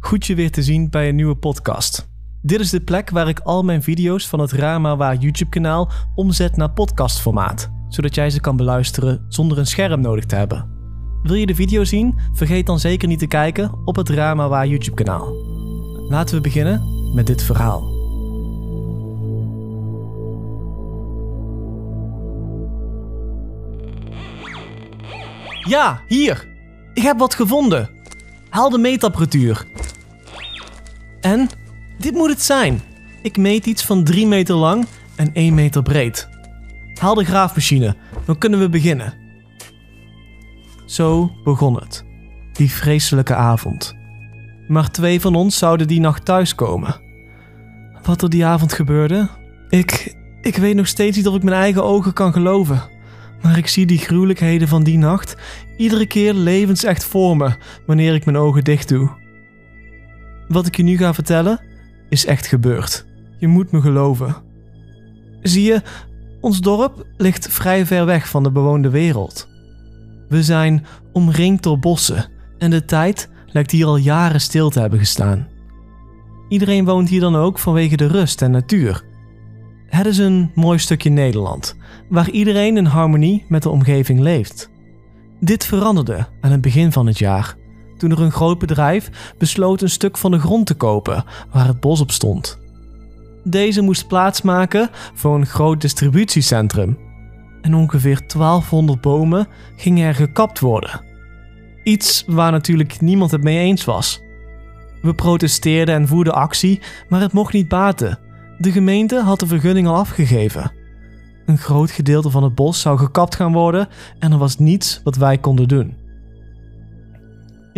Goed je weer te zien bij een nieuwe podcast. Dit is de plek waar ik al mijn video's van het Rama Waar YouTube kanaal omzet naar podcastformaat, zodat jij ze kan beluisteren zonder een scherm nodig te hebben. Wil je de video zien? Vergeet dan zeker niet te kijken op het Rama Waar YouTube kanaal. Laten we beginnen met dit verhaal. Ja, hier! Ik heb wat gevonden. Haal de meetapparatuur. En? Dit moet het zijn. Ik meet iets van 3 meter lang en 1 meter breed. Haal de graafmachine, dan kunnen we beginnen. Zo begon het. Die vreselijke avond. Maar twee van ons zouden die nacht thuiskomen. Wat er die avond gebeurde? Ik. Ik weet nog steeds niet of ik mijn eigen ogen kan geloven. Maar ik zie die gruwelijkheden van die nacht iedere keer levensecht voor me wanneer ik mijn ogen dicht doe. Wat ik je nu ga vertellen is echt gebeurd. Je moet me geloven. Zie je, ons dorp ligt vrij ver weg van de bewoonde wereld. We zijn omringd door bossen en de tijd lijkt hier al jaren stil te hebben gestaan. Iedereen woont hier dan ook vanwege de rust en natuur. Het is een mooi stukje Nederland, waar iedereen in harmonie met de omgeving leeft. Dit veranderde aan het begin van het jaar, toen er een groot bedrijf besloot een stuk van de grond te kopen waar het bos op stond. Deze moest plaatsmaken voor een groot distributiecentrum. En ongeveer 1200 bomen gingen er gekapt worden. Iets waar natuurlijk niemand het mee eens was. We protesteerden en voerden actie, maar het mocht niet baten. De gemeente had de vergunning al afgegeven. Een groot gedeelte van het bos zou gekapt gaan worden en er was niets wat wij konden doen.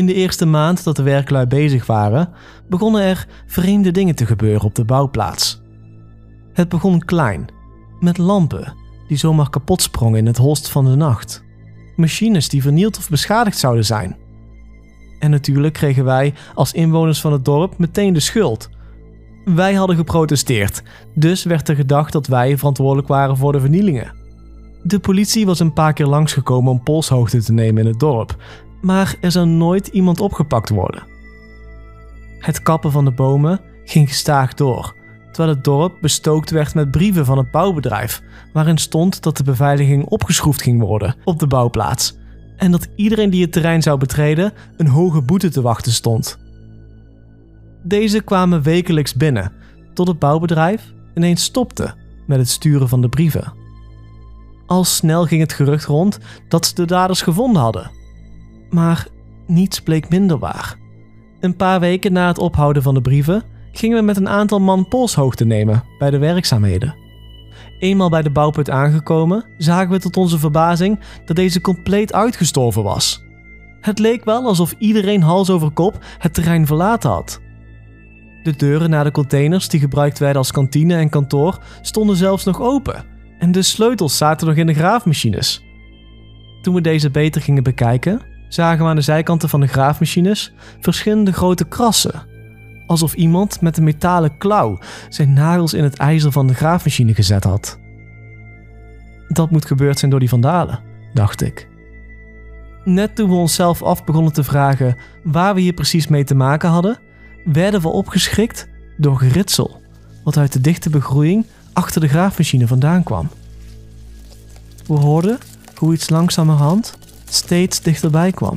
In de eerste maand dat de werklui bezig waren, begonnen er vreemde dingen te gebeuren op de bouwplaats. Het begon klein, met lampen die zomaar kapot sprongen in het holst van de nacht, machines die vernield of beschadigd zouden zijn. En natuurlijk kregen wij als inwoners van het dorp meteen de schuld. Wij hadden geprotesteerd, dus werd er gedacht dat wij verantwoordelijk waren voor de vernielingen. De politie was een paar keer langsgekomen om polshoogte te nemen in het dorp, maar er zou nooit iemand opgepakt worden. Het kappen van de bomen ging gestaag door, terwijl het dorp bestookt werd met brieven van het bouwbedrijf, waarin stond dat de beveiliging opgeschroefd ging worden op de bouwplaats en dat iedereen die het terrein zou betreden een hoge boete te wachten stond. Deze kwamen wekelijks binnen, tot het bouwbedrijf ineens stopte met het sturen van de brieven. Al snel ging het gerucht rond dat ze de daders gevonden hadden. Maar niets bleek minder waar. Een paar weken na het ophouden van de brieven gingen we met een aantal man polshoogte nemen bij de werkzaamheden. Eenmaal bij de bouwput aangekomen, zagen we tot onze verbazing dat deze compleet uitgestorven was. Het leek wel alsof iedereen hals over kop het terrein verlaten had. De deuren naar de containers die gebruikt werden als kantine en kantoor stonden zelfs nog open en de sleutels zaten nog in de graafmachines. Toen we deze beter gingen bekijken, zagen we aan de zijkanten van de graafmachines verschillende grote krassen. Alsof iemand met een metalen klauw zijn nagels in het ijzer van de graafmachine gezet had. Dat moet gebeurd zijn door die vandalen, dacht ik. Net toen we onszelf af begonnen te vragen waar we hier precies mee te maken hadden, werden we opgeschrikt door geritsel, wat uit de dichte begroeiing achter de graafmachine vandaan kwam. We hoorden hoe iets langzamerhand steeds dichterbij kwam.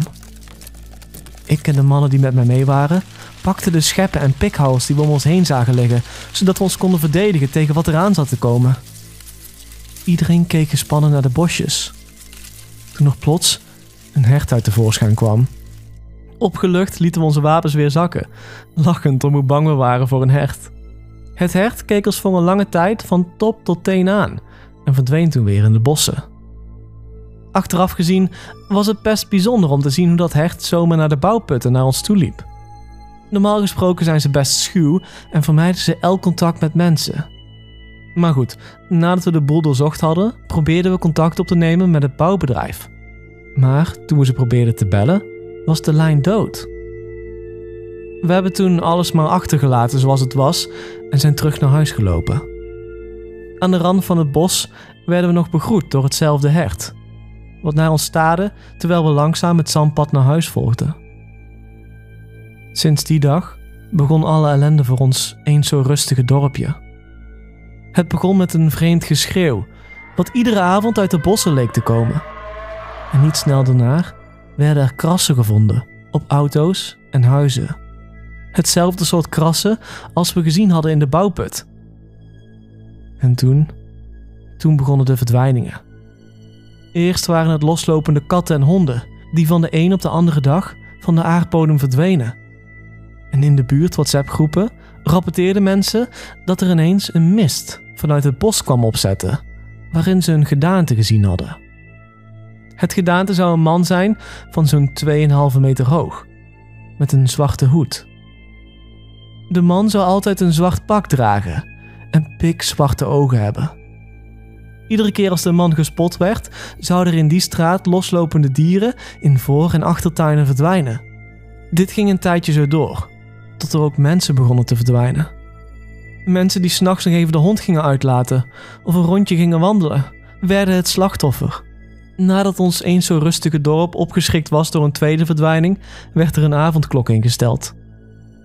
Ik en de mannen die met mij mee waren, pakten de scheppen en pikhouwers die we om ons heen zagen liggen, zodat we ons konden verdedigen tegen wat eraan zat te komen. Iedereen keek gespannen naar de bosjes. Toen er plots een hert uit de voorschijn kwam. Opgelucht lieten we onze wapens weer zakken, lachend om hoe bang we waren voor een hert. Het hert keek ons voor een lange tijd van top tot teen aan en verdween toen weer in de bossen. Achteraf gezien was het best bijzonder om te zien hoe dat hert zomaar naar de bouwputten naar ons toe liep. Normaal gesproken zijn ze best schuw en vermijden ze elk contact met mensen. Maar goed, nadat we de boel doorzocht hadden, probeerden we contact op te nemen met het bouwbedrijf. Maar toen we ze probeerden te bellen, was de lijn dood. We hebben toen alles maar achtergelaten zoals het was en zijn terug naar huis gelopen. Aan de rand van het bos werden we nog begroet door hetzelfde hert, wat naar ons staarde terwijl we langzaam het zandpad naar huis volgden. Sinds die dag begon alle ellende voor ons eens zo rustige dorpje. Het begon met een vreemd geschreeuw, wat iedere avond uit de bossen leek te komen. En niet snel daarna werden er krassen gevonden op auto's en huizen. Hetzelfde soort krassen als we gezien hadden in de bouwput. En toen, toen begonnen de verdwijningen. Eerst waren het loslopende katten en honden, die van de een op de andere dag van de aardbodem verdwenen. En in de buurt WhatsApp-groepen rapporteerden mensen dat er ineens een mist vanuit het bos kwam opzetten, waarin ze een gedaante gezien hadden. Het gedaante zou een man zijn van zo'n 2,5 meter hoog, met een zwarte hoed. De man zou altijd een zwart pak dragen en pikzwarte ogen hebben. Iedere keer als de man gespot werd, zouden er in die straat loslopende dieren in voor- en achtertuinen verdwijnen. Dit ging een tijdje zo door, tot er ook mensen begonnen te verdwijnen. Mensen die s'nachts nog even de hond gingen uitlaten of een rondje gingen wandelen, werden het slachtoffer. Nadat ons eens zo rustige dorp opgeschrikt was door een tweede verdwijning, werd er een avondklok ingesteld.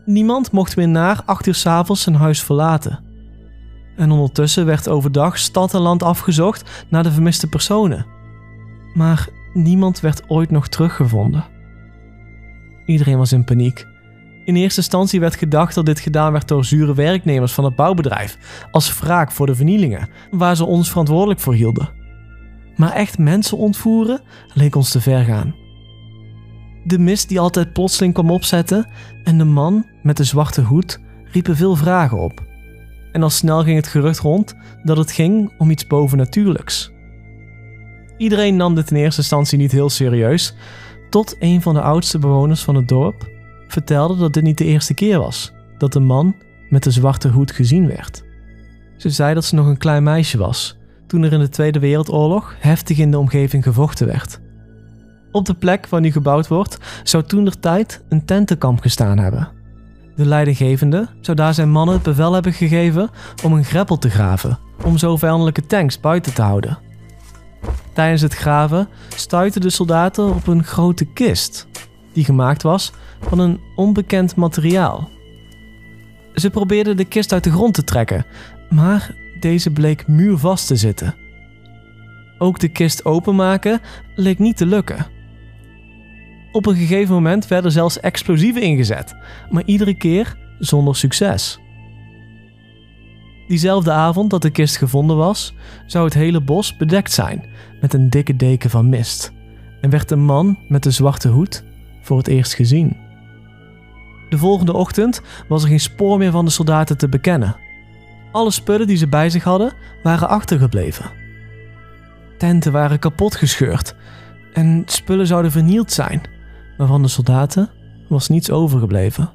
Niemand mocht meer na acht uur s'avonds zijn huis verlaten. En ondertussen werd overdag stad en land afgezocht naar de vermiste personen. Maar niemand werd ooit nog teruggevonden. Iedereen was in paniek. In eerste instantie werd gedacht dat dit gedaan werd door zure werknemers van het bouwbedrijf, als wraak voor de vernielingen, waar ze ons verantwoordelijk voor hielden. Maar echt mensen ontvoeren leek ons te ver gaan. De mist die altijd plotseling kwam opzetten en de man met de zwarte hoed riepen veel vragen op. En al snel ging het gerucht rond dat het ging om iets bovennatuurlijks. Iedereen nam dit in eerste instantie niet heel serieus, tot een van de oudste bewoners van het dorp vertelde dat dit niet de eerste keer was dat de man met de zwarte hoed gezien werd. Ze zei dat ze nog een klein meisje was toen er in de Tweede Wereldoorlog heftig in de omgeving gevochten werd. Op de plek waar nu gebouwd wordt, zou toen der tijd een tentenkamp gestaan hebben. De leidinggevende zou daar zijn mannen het bevel hebben gegeven om een greppel te graven, om zo vijandelijke tanks buiten te houden. Tijdens het graven stuitten de soldaten op een grote kist, die gemaakt was van een onbekend materiaal. Ze probeerden de kist uit de grond te trekken, maar deze bleek muurvast te zitten. Ook de kist openmaken leek niet te lukken. Op een gegeven moment werden zelfs explosieven ingezet, maar iedere keer zonder succes. Diezelfde avond dat de kist gevonden was, zou het hele bos bedekt zijn met een dikke deken van mist en werd de man met de zwarte hoed voor het eerst gezien. De volgende ochtend was er geen spoor meer van de soldaten te bekennen. Alle spullen die ze bij zich hadden waren achtergebleven. Tenten waren kapot gescheurd en spullen zouden vernield zijn, maar van de soldaten was niets overgebleven.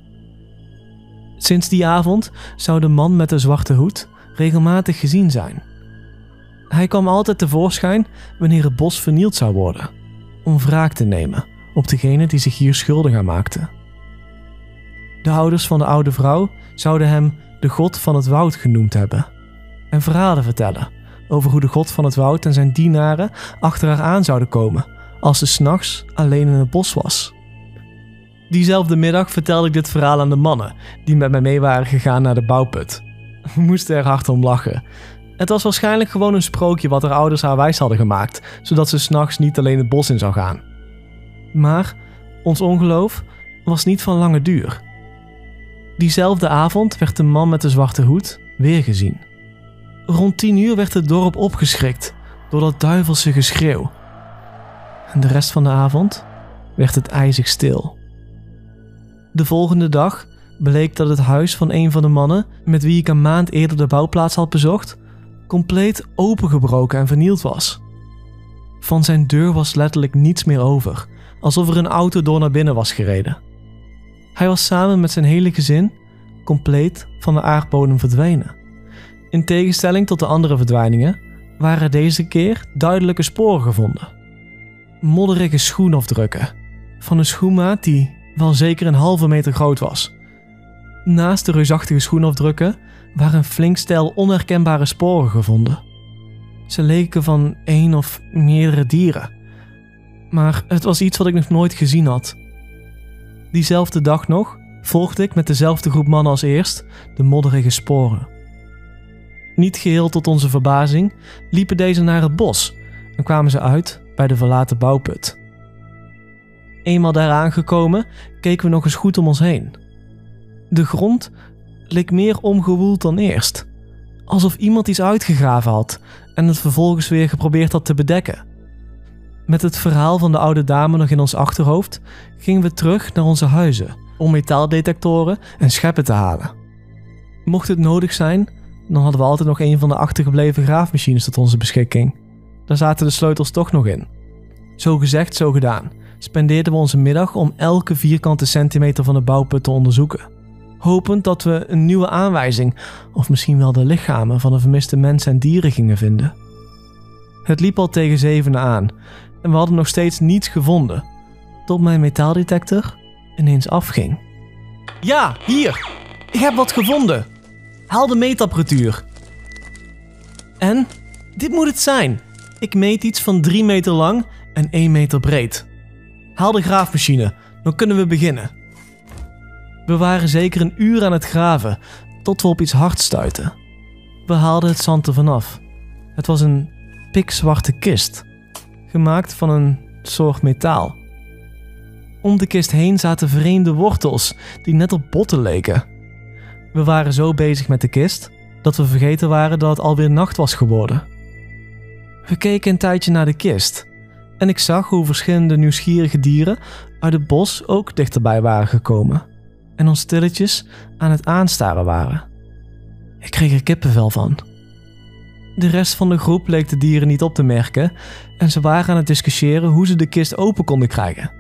Sinds die avond zou de man met de zwarte hoed regelmatig gezien zijn. Hij kwam altijd tevoorschijn wanneer het bos vernield zou worden, om wraak te nemen op degene die zich hier schuldig aan maakte. De ouders van de oude vrouw zouden hem de god van het woud genoemd hebben en verhalen vertellen over hoe de god van het woud en zijn dienaren achter haar aan zouden komen als ze s'nachts alleen in het bos was. Diezelfde middag vertelde ik dit verhaal aan de mannen die met mij mee waren gegaan naar de bouwput. We moesten er hard om lachen. Het was waarschijnlijk gewoon een sprookje wat haar ouders haar wijs hadden gemaakt, zodat ze s'nachts niet alleen het bos in zou gaan. Maar ons ongeloof was niet van lange duur. Diezelfde avond werd de man met de zwarte hoed weer gezien. Rond tien uur werd het dorp opgeschrikt door dat duivelse geschreeuw. En de rest van de avond werd het ijzig stil. De volgende dag bleek dat het huis van een van de mannen met wie ik een maand eerder de bouwplaats had bezocht, compleet opengebroken en vernield was. Van zijn deur was letterlijk niets meer over, alsof er een auto door naar binnen was gereden. Hij was samen met zijn hele gezin compleet van de aardbodem verdwenen. In tegenstelling tot de andere verdwijningen waren deze keer duidelijke sporen gevonden. Modderige schoenafdrukken van een schoenmaat die wel zeker een halve meter groot was. Naast de reusachtige schoenafdrukken waren flink stel onherkenbare sporen gevonden. Ze leken van één of meerdere dieren. Maar het was iets wat ik nog nooit gezien had. Diezelfde dag nog volgde ik met dezelfde groep mannen als eerst de modderige sporen. Niet geheel tot onze verbazing liepen deze naar het bos en kwamen ze uit bij de verlaten bouwput. Eenmaal daar aangekomen keken we nog eens goed om ons heen. De grond leek meer omgewoeld dan eerst, alsof iemand iets uitgegraven had en het vervolgens weer geprobeerd had te bedekken. Met het verhaal van de oude dame nog in ons achterhoofd gingen we terug naar onze huizen om metaaldetectoren en scheppen te halen. Mocht het nodig zijn, dan hadden we altijd nog een van de achtergebleven graafmachines tot onze beschikking. Daar zaten de sleutels toch nog in. Zo gezegd, zo gedaan. Spendeerden we onze middag om elke vierkante centimeter van de bouwput te onderzoeken. Hopend dat we een nieuwe aanwijzing, of misschien wel de lichamen van de vermiste mensen en dieren gingen vinden. Het liep al tegen zevenen aan en we hadden nog steeds niets gevonden, tot mijn metaaldetector ineens afging. Ja, hier! Ik heb wat gevonden! Haal de meetapparatuur. En? Dit moet het zijn. Ik meet iets van 3 meter lang en 1 meter breed. Haal de graafmachine, dan kunnen we beginnen. We waren zeker een uur aan het graven, tot we op iets hard stuiten. We haalden het zand er vanaf. Het was een pikzwarte kist, gemaakt van een soort metaal. Om de kist heen zaten vreemde wortels die net op botten leken. We waren zo bezig met de kist dat we vergeten waren dat het alweer nacht was geworden. We keken een tijdje naar de kist en ik zag hoe verschillende nieuwsgierige dieren uit het bos ook dichterbij waren gekomen en ons stilletjes aan het aanstaren waren. Ik kreeg er kippenvel van. De rest van de groep leek de dieren niet op te merken en ze waren aan het discussiëren hoe ze de kist open konden krijgen.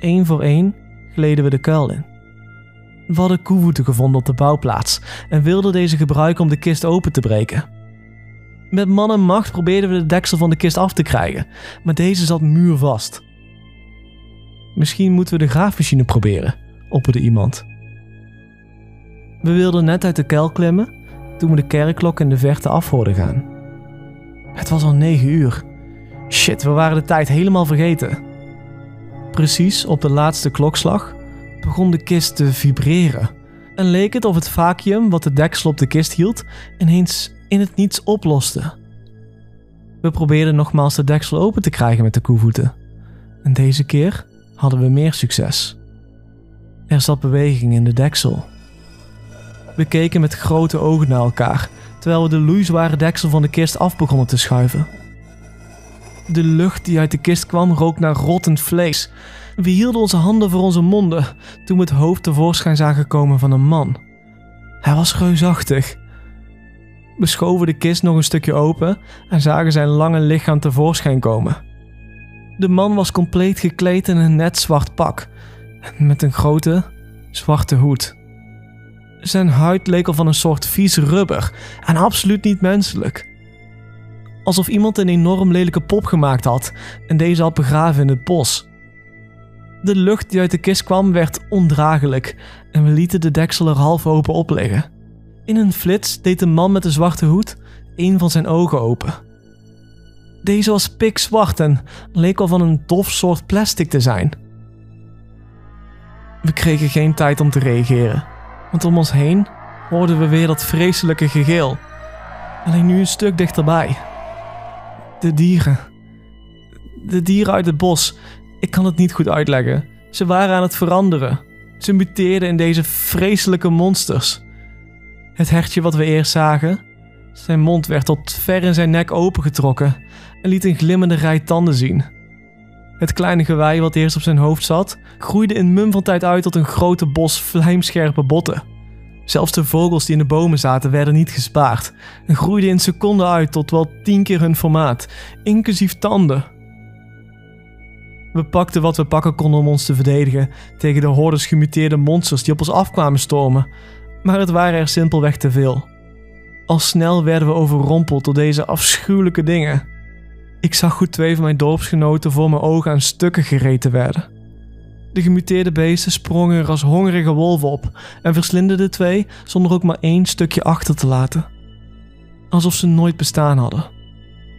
Eén voor één gleden we de kuil in. We hadden koevoeten gevonden op de bouwplaats en wilden deze gebruiken om de kist open te breken. Met man en macht probeerden we de deksel van de kist af te krijgen, maar deze zat muurvast. Misschien moeten we de graafmachine proberen, opperde iemand. We wilden net uit de kuil klimmen toen we de kerkklok in de verte af hoorden gaan. Het was al negen uur. Shit, we waren de tijd helemaal vergeten. Precies op de laatste klokslag begon de kist te vibreren. En leek het of het vacuüm wat de deksel op de kist hield ineens in het niets oploste. We probeerden nogmaals de deksel open te krijgen met de koevoeten. En deze keer hadden we meer succes. Er zat beweging in de deksel. We keken met grote ogen naar elkaar, terwijl we de loeizware deksel van de kist af begonnen te schuiven. De lucht die uit de kist kwam rook naar rottend vlees. We hielden onze handen voor onze monden toen we het hoofd tevoorschijn zagen komen van een man. Hij was reusachtig. We schoven de kist nog een stukje open en zagen zijn lange lichaam tevoorschijn komen. De man was compleet gekleed in een net zwart pak en met een grote, zwarte hoed. Zijn huid leek al van een soort vies rubber en absoluut niet menselijk. Alsof iemand een enorm lelijke pop gemaakt had en deze had begraven in het bos. De lucht die uit de kist kwam werd ondraaglijk en we lieten de deksel er half open op liggen. In een flits deed de man met de zwarte hoed een van zijn ogen open. Deze was pikzwart en leek al van een dof soort plastic te zijn. We kregen geen tijd om te reageren, want om ons heen hoorden we weer dat vreselijke gegil. Alleen nu een stuk dichterbij. De dieren. De dieren uit het bos. Ik kan het niet goed uitleggen. Ze waren aan het veranderen. Ze muteerden in deze vreselijke monsters. Het hertje wat we eerst zagen, zijn mond werd tot ver in zijn nek opengetrokken en liet een glimmende rij tanden zien. Het kleine gewei wat eerst op zijn hoofd zat, groeide in mum van tijd uit tot een grote bos vlijmscherpe botten. Zelfs de vogels die in de bomen zaten werden niet gespaard en groeiden in seconden uit tot wel tien keer hun formaat, inclusief tanden. We pakten wat we pakken konden om ons te verdedigen tegen de hordes gemuteerde monsters die op ons afkwamen stormen, maar het waren er simpelweg te veel. Al snel werden we overrompeld door deze afschuwelijke dingen. Ik zag hoe twee van mijn dorpsgenoten voor mijn ogen aan stukken gereten werden. De gemuteerde beesten sprongen er als hongerige wolven op en verslinden de twee zonder ook maar één stukje achter te laten. Alsof ze nooit bestaan hadden.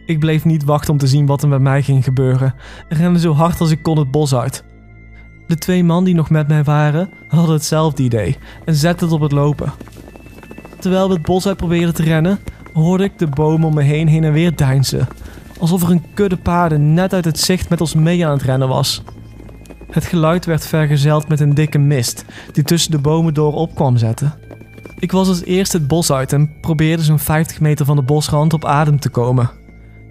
Ik bleef niet wachten om te zien wat er met mij ging gebeuren en rende zo hard als ik kon het bos uit. De twee man die nog met mij waren, hadden hetzelfde idee en zetten het op het lopen. Terwijl we het bos uit probeerden te rennen, hoorde ik de bomen om me heen heen en weer deinzen. Alsof er een kudde paarden net uit het zicht met ons mee aan het rennen was. Het geluid werd vergezeld met een dikke mist die tussen de bomen door op kwam zetten. Ik was als eerste het bos uit en probeerde zo'n 50 meter van de bosrand op adem te komen.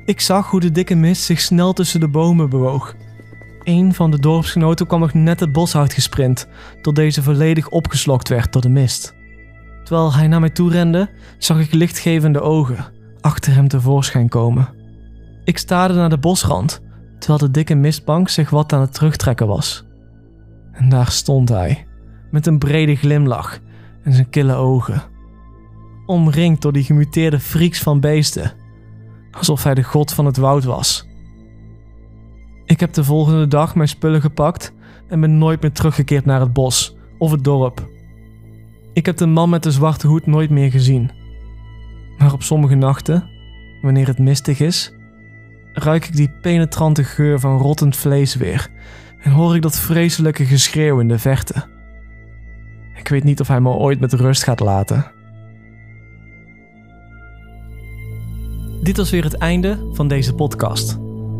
Ik zag hoe de dikke mist zich snel tussen de bomen bewoog. Een van de dorpsgenoten kwam nog net het bos uitgesprint, tot deze volledig opgeslokt werd door de mist. Terwijl hij naar mij toe rende, zag ik lichtgevende ogen achter hem tevoorschijn komen. Ik staarde naar de bosrand, terwijl de dikke mistbank zich wat aan het terugtrekken was. En daar stond hij, met een brede glimlach en zijn kille ogen. Omringd door die gemuteerde frieks van beesten, alsof hij de god van het woud was. Ik heb de volgende dag mijn spullen gepakt en ben nooit meer teruggekeerd naar het bos of het dorp. Ik heb de man met de zwarte hoed nooit meer gezien. Maar op sommige nachten, wanneer het mistig is, ruik ik die penetrante geur van rottend vlees weer en hoor ik dat vreselijke geschreeuw in de verte. Ik weet niet of hij me ooit met rust gaat laten. Dit was weer het einde van deze podcast.